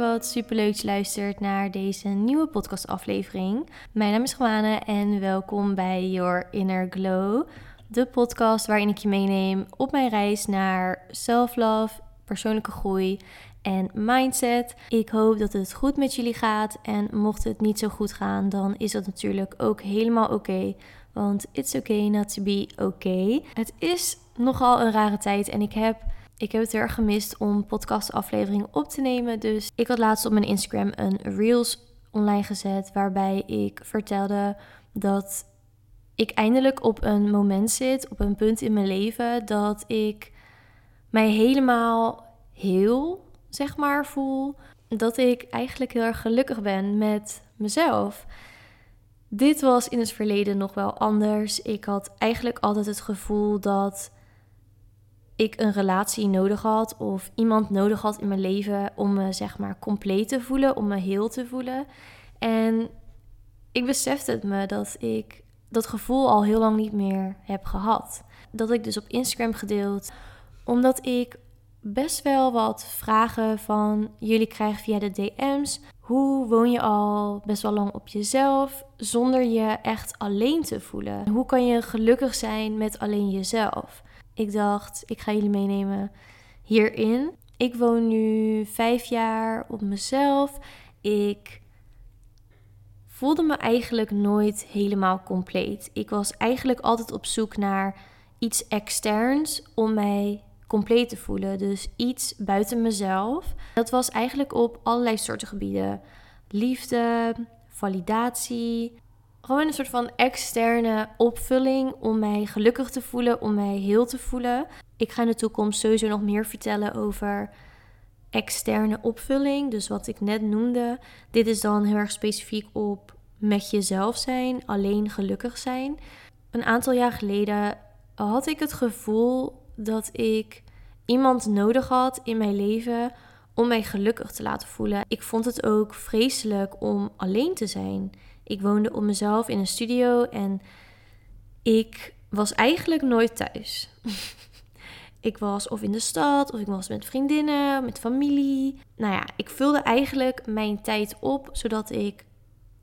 wat superleuk dat je luistert naar deze nieuwe podcastaflevering. Mijn naam is Gwane en welkom bij Your Inner Glow, de podcast waarin ik je meeneem op mijn reis naar self-love, persoonlijke groei en mindset. Ik hoop dat het goed met jullie gaat en mocht het niet zo goed gaan, dan is dat natuurlijk ook helemaal oké. want it's okay not to be okay. Het is nogal een rare tijd en ik heb ik heb het erg gemist om podcastafleveringen op te nemen. Dus ik had laatst op mijn Instagram een Reels online gezet. Waarbij ik vertelde dat ik eindelijk op een moment zit, op een punt in mijn leven. Dat ik mij helemaal heel, zeg maar, voel. Dat ik eigenlijk heel erg gelukkig ben met mezelf. Dit was in het verleden nog wel anders. Ik had eigenlijk altijd het gevoel dat ik een relatie nodig had of iemand nodig had in mijn leven om me zeg maar compleet te voelen, om me heel te voelen. En ik besefte het me dat ik dat gevoel al heel lang niet meer heb gehad. Dat ik dus op Instagram gedeeld, omdat ik best wel wat vragen van jullie krijg via de DM's. Hoe woon je al best wel lang op jezelf zonder je echt alleen te voelen? Hoe kan je gelukkig zijn met alleen jezelf? Ik dacht, ik ga jullie meenemen hierin. Ik woon nu vijf jaar op mezelf. Ik voelde me eigenlijk nooit helemaal compleet. Ik was eigenlijk altijd op zoek naar iets externs om mij compleet te voelen. Dus iets buiten mezelf. Dat was eigenlijk op allerlei soorten gebieden: liefde, validatie, gewoon een soort van externe opvulling om mij gelukkig te voelen, om mij heel te voelen. Ik ga in de toekomst sowieso nog meer vertellen over externe opvulling, dus wat ik net noemde. Dit is dan heel erg specifiek op met jezelf zijn, alleen gelukkig zijn. Een aantal jaar geleden had ik het gevoel dat ik iemand nodig had in mijn leven om mij gelukkig te laten voelen. Ik vond het ook vreselijk om alleen te zijn. Ik woonde op mezelf in een studio en ik was eigenlijk nooit thuis. ik was of in de stad, of ik was met vriendinnen, met familie. Nou ja, ik vulde eigenlijk mijn tijd op zodat ik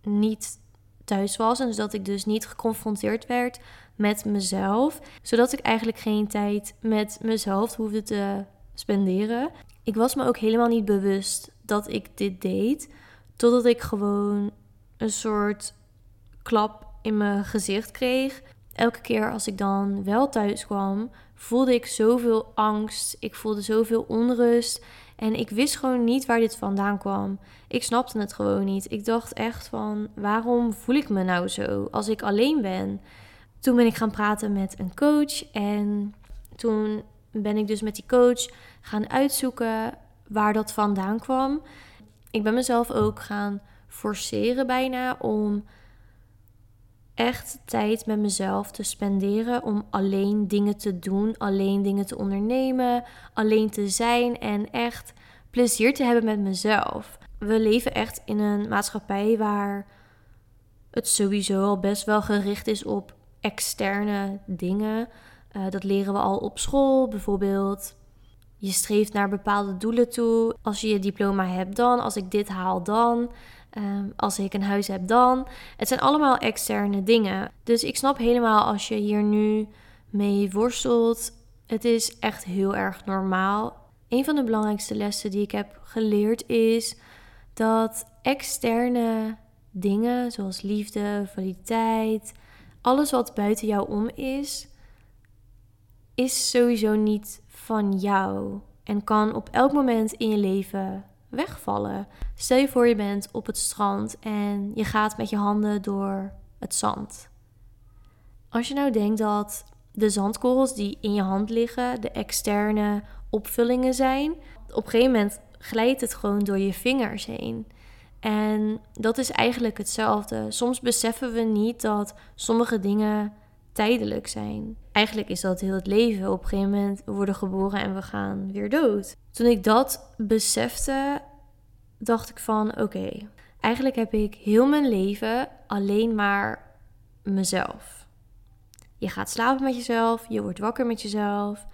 niet thuis was en zodat ik dus niet geconfronteerd werd met mezelf, zodat ik eigenlijk geen tijd met mezelf hoefde te spenderen. Ik was me ook helemaal niet bewust dat ik dit deed, totdat ik gewoon een soort klap in mijn gezicht kreeg. Elke keer als ik dan wel thuis kwam, voelde ik zoveel angst. Ik voelde zoveel onrust. En ik wist gewoon niet waar dit vandaan kwam. Ik snapte het gewoon niet. Ik dacht echt van, waarom voel ik me nou zo als ik alleen ben? Toen ben ik gaan praten met een coach. En toen ben ik dus met die coach gaan uitzoeken waar dat vandaan kwam. Ik ben mezelf ook gaan forceren bijna om echt tijd met mezelf te spenderen. Om alleen dingen te doen, alleen dingen te ondernemen, alleen te zijn en echt plezier te hebben met mezelf. We leven echt in een maatschappij waar het sowieso al best wel gericht is op externe dingen. Uh, dat leren we al op school, bijvoorbeeld. Je streeft naar bepaalde doelen toe. Als je je diploma hebt, dan. Als ik dit haal, dan. Ehm, als ik een huis heb, dan. Het zijn allemaal externe dingen. Dus ik snap helemaal als je hier nu mee worstelt. Het is echt heel erg normaal. Een van de belangrijkste lessen die ik heb geleerd is dat externe dingen, zoals liefde, validiteit, alles wat buiten jou om is, is sowieso niet van jou en kan op elk moment in je leven wegvallen. Stel je voor je bent op het strand en je gaat met je handen door het zand. Als je nou denkt dat de zandkorrels die in je hand liggen de externe opvullingen zijn, op een gegeven moment glijdt het gewoon door je vingers heen. En dat is eigenlijk hetzelfde. Soms beseffen we niet dat sommige dingen tijdelijk zijn. Eigenlijk is dat heel het leven. Op een gegeven moment we worden geboren en we gaan weer dood. Toen ik dat besefte, dacht ik van oké, eigenlijk heb ik heel mijn leven alleen maar mezelf. Je gaat slapen met jezelf, je wordt wakker met jezelf.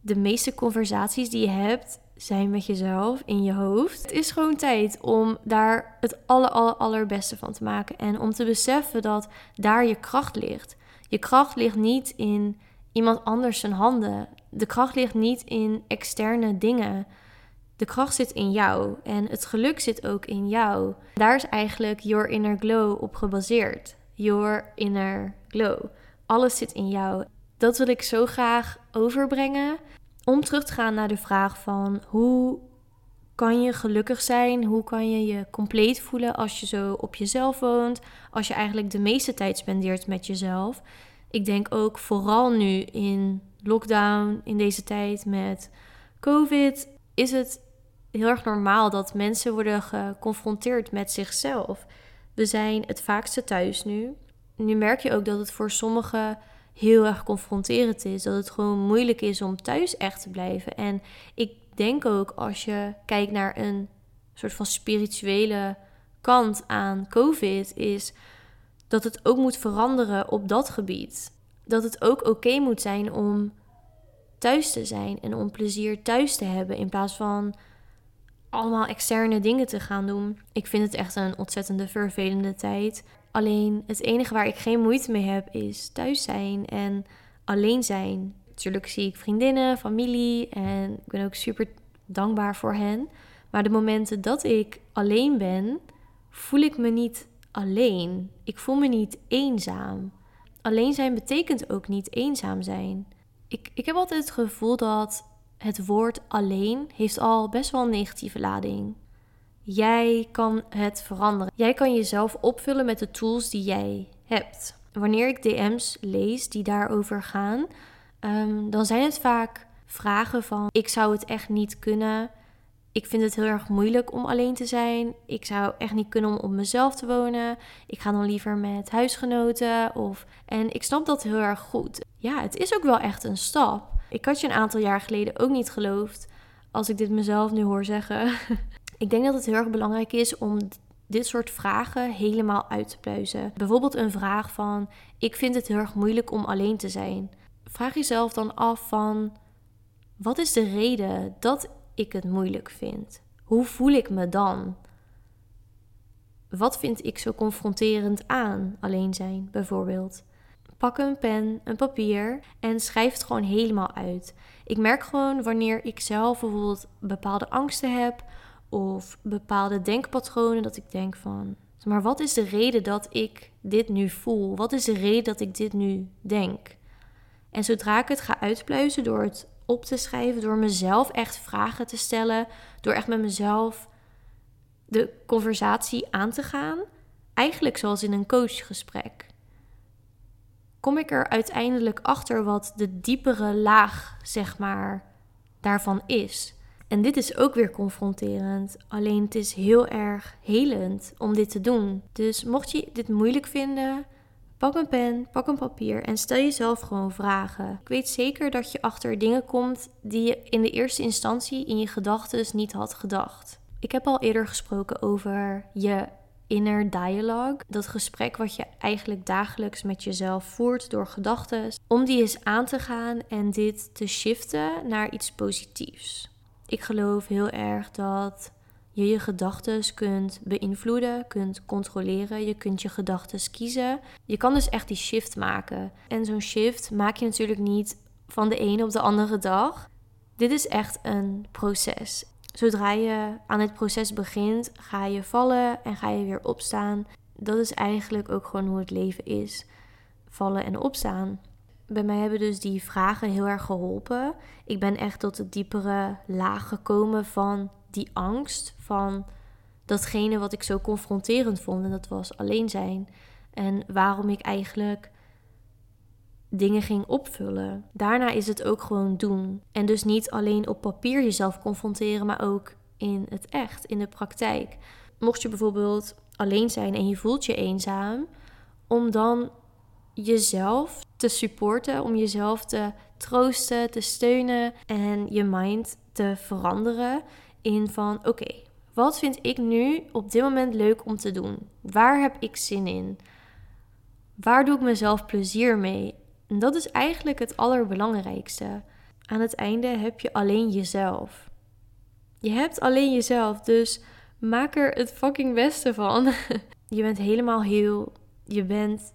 De meeste conversaties die je hebt zijn met jezelf in je hoofd. Het is gewoon tijd om daar het aller, aller, allerbeste van te maken. En om te beseffen dat daar je kracht ligt. Je kracht ligt niet in iemand anders zijn handen. De kracht ligt niet in externe dingen. De kracht zit in jou en het geluk zit ook in jou. Daar is eigenlijk Your Inner Glow op gebaseerd. Your Inner Glow. Alles zit in jou. Dat wil ik zo graag overbrengen. Om terug te gaan naar de vraag van hoe kan je gelukkig zijn? Hoe kan je je compleet voelen als je zo op jezelf woont? Als je eigenlijk de meeste tijd spendeert met jezelf. Ik denk ook vooral nu in lockdown, in deze tijd met COVID, is het heel erg normaal dat mensen worden geconfronteerd met zichzelf. We zijn het vaakste thuis nu. Nu merk je ook dat het voor sommigen heel erg confronterend is. Dat het gewoon moeilijk is om thuis echt te blijven. En ik denk ook als je kijkt naar een soort van spirituele kant aan COVID, is dat het ook moet veranderen op dat gebied. Dat het ook oké moet zijn om thuis te zijn en om plezier thuis te hebben in plaats van allemaal externe dingen te gaan doen. Ik vind het echt een ontzettende vervelende tijd. Alleen het enige waar ik geen moeite mee heb is thuis zijn en alleen zijn. Natuurlijk zie ik vriendinnen, familie en ik ben ook super dankbaar voor hen. Maar de momenten dat ik alleen ben, voel ik me niet alleen. Ik voel me niet eenzaam. Alleen zijn betekent ook niet eenzaam zijn. Ik, ik heb altijd het gevoel dat het woord alleen heeft al best wel een negatieve lading. Jij kan het veranderen. Jij kan jezelf opvullen met de tools die jij hebt. Wanneer ik DM's lees die daarover gaan, ehm, dan zijn het vaak vragen van: ik zou het echt niet kunnen. Ik vind het heel erg moeilijk om alleen te zijn. Ik zou echt niet kunnen om op mezelf te wonen. Ik ga dan liever met huisgenoten. Of... En ik snap dat heel erg goed. Ja, het is ook wel echt een stap. Ik had je een aantal jaar geleden ook niet geloofd. Als ik dit mezelf nu hoor zeggen. ik denk dat het heel erg belangrijk is om dit soort vragen helemaal uit te pluizen. Bijvoorbeeld een vraag van: Ik vind het heel erg moeilijk om alleen te zijn. Vraag jezelf dan af van: Wat is de reden dat ik het moeilijk vind? Hoe voel ik me dan? Wat vind ik zo confronterend aan alleen zijn, bijvoorbeeld? Pak een pen, een papier en schrijf het gewoon helemaal uit. Ik merk gewoon wanneer ik zelf bijvoorbeeld bepaalde angsten heb of bepaalde denkpatronen, dat ik denk van, maar wat is de reden dat ik dit nu voel? Wat is de reden dat ik dit nu denk? En zodra ik het ga uitpluizen door het op te schrijven, door mezelf echt vragen te stellen, door echt met mezelf de conversatie aan te gaan, eigenlijk zoals in een coachgesprek, kom ik er uiteindelijk achter wat de diepere laag, zeg maar, daarvan is. En dit is ook weer confronterend. Alleen het is heel erg helend om dit te doen. Dus mocht je dit moeilijk vinden, pak een pen, pak een papier en stel jezelf gewoon vragen. Ik weet zeker dat je achter dingen komt die je in de eerste instantie in je gedachten niet had gedacht. Ik heb al eerder gesproken over je inner dialogue. Dat gesprek wat je eigenlijk dagelijks met jezelf voert door gedachten. Om die eens aan te gaan en dit te shiften naar iets positiefs. Ik geloof heel erg dat je je gedachten kunt beïnvloeden, kunt controleren. Je kunt je gedachten kiezen. Je kan dus echt die shift maken. En zo'n shift maak je natuurlijk niet van de ene op de andere dag. Dit is echt een proces. Zodra je aan het proces begint, ga je vallen en ga je weer opstaan. Dat is eigenlijk ook gewoon hoe het leven is: vallen en opstaan. Bij mij hebben dus die vragen heel erg geholpen. Ik ben echt tot de diepere laag gekomen van die angst, van datgene wat ik zo confronterend vond. En dat was alleen zijn. En waarom ik eigenlijk dingen ging opvullen. Daarna is het ook gewoon doen. En dus niet alleen op papier jezelf confronteren, maar ook in het echt, in de praktijk. Mocht je bijvoorbeeld alleen zijn en je voelt je eenzaam, om dan jezelf te supporten, om jezelf te troosten, te steunen en je mind te veranderen in van oké, wat vind ik nu op dit moment leuk om te doen? Waar heb ik zin in? Waar doe ik mezelf plezier mee? En dat is eigenlijk het allerbelangrijkste. Aan het einde heb je alleen jezelf. Je hebt alleen jezelf, dus maak er het fucking beste van. je bent helemaal heel. Je bent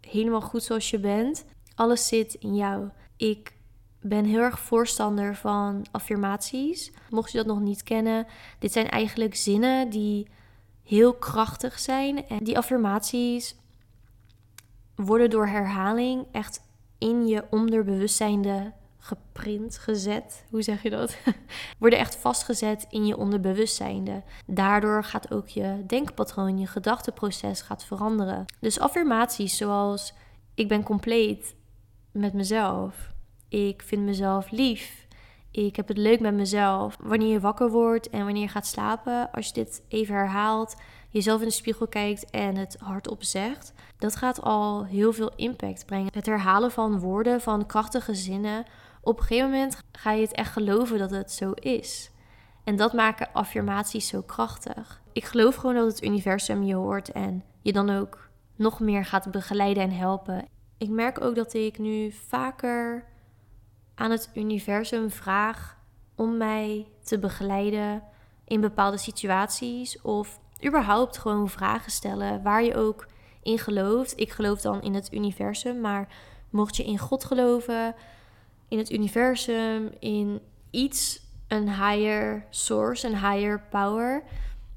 helemaal goed zoals je bent. Alles zit in jou. Ik ben heel erg voorstander van affirmaties. Mocht je dat nog niet kennen, dit zijn eigenlijk zinnen die heel krachtig zijn. En die affirmaties worden door herhaling echt in je onderbewustzijnde geprint, gezet. Hoe zeg je dat? worden echt vastgezet in je onderbewustzijnde. Daardoor gaat ook je denkpatroon, je gedachteproces gaat veranderen. Dus affirmaties zoals ik ben compleet met mezelf. Ik vind mezelf lief. Ik heb het leuk met mezelf. Wanneer je wakker wordt en wanneer je gaat slapen, als je dit even herhaalt, jezelf in de spiegel kijkt en het hardop zegt, dat gaat al heel veel impact brengen. Het herhalen van woorden, van krachtige zinnen, op een gegeven moment ga je het echt geloven dat het zo is. En dat maken affirmaties zo krachtig. Ik geloof gewoon dat het universum je hoort en je dan ook nog meer gaat begeleiden en helpen. Ik merk ook dat ik nu vaker aan het universum vraag om mij te begeleiden in bepaalde situaties of überhaupt gewoon vragen stellen waar je ook in gelooft. Ik geloof dan in het universum, maar mocht je in God geloven, in het universum, in iets, een higher source, een higher power,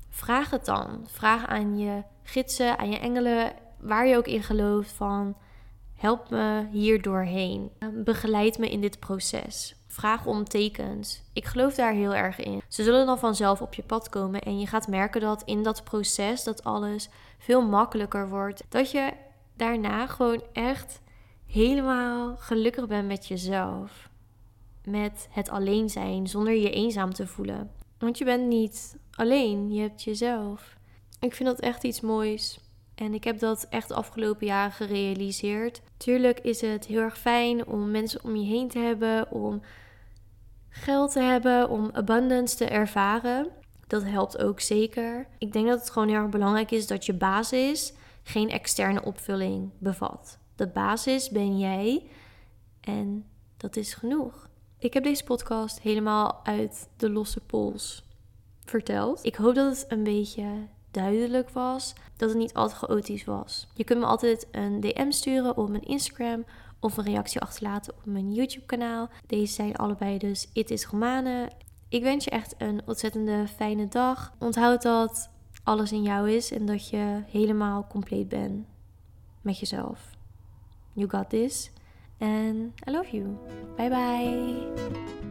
vraag het dan. Vraag aan je gidsen, aan je engelen, waar je ook in gelooft van help me hier doorheen. Begeleid me in dit proces. Vraag om tekens. Ik geloof daar heel erg in. Ze zullen dan vanzelf op je pad komen en je gaat merken dat in dat proces dat alles veel makkelijker wordt. Dat je daarna gewoon echt helemaal gelukkig bent met jezelf. Met het alleen zijn zonder je eenzaam te voelen. Want je bent niet alleen, je hebt jezelf. Ik vind dat echt iets moois. En ik heb dat echt de afgelopen jaren gerealiseerd. Tuurlijk is het heel erg fijn om mensen om je heen te hebben, om geld te hebben, om abundance te ervaren. Dat helpt ook zeker. Ik denk dat het gewoon heel erg belangrijk is dat je basis geen externe opvulling bevat. De basis ben jij en dat is genoeg. Ik heb deze podcast helemaal uit de losse pols verteld. Ik hoop dat het een beetje duidelijk was, dat het niet altijd chaotisch was. Je kunt me altijd een DM sturen op mijn Instagram of een reactie achterlaten op mijn YouTube kanaal. Deze zijn allebei dus It is Romane. Ik wens je echt een ontzettende fijne dag. Onthoud dat alles in jou is en dat je helemaal compleet bent met jezelf. You got this. And I love you. Bye bye.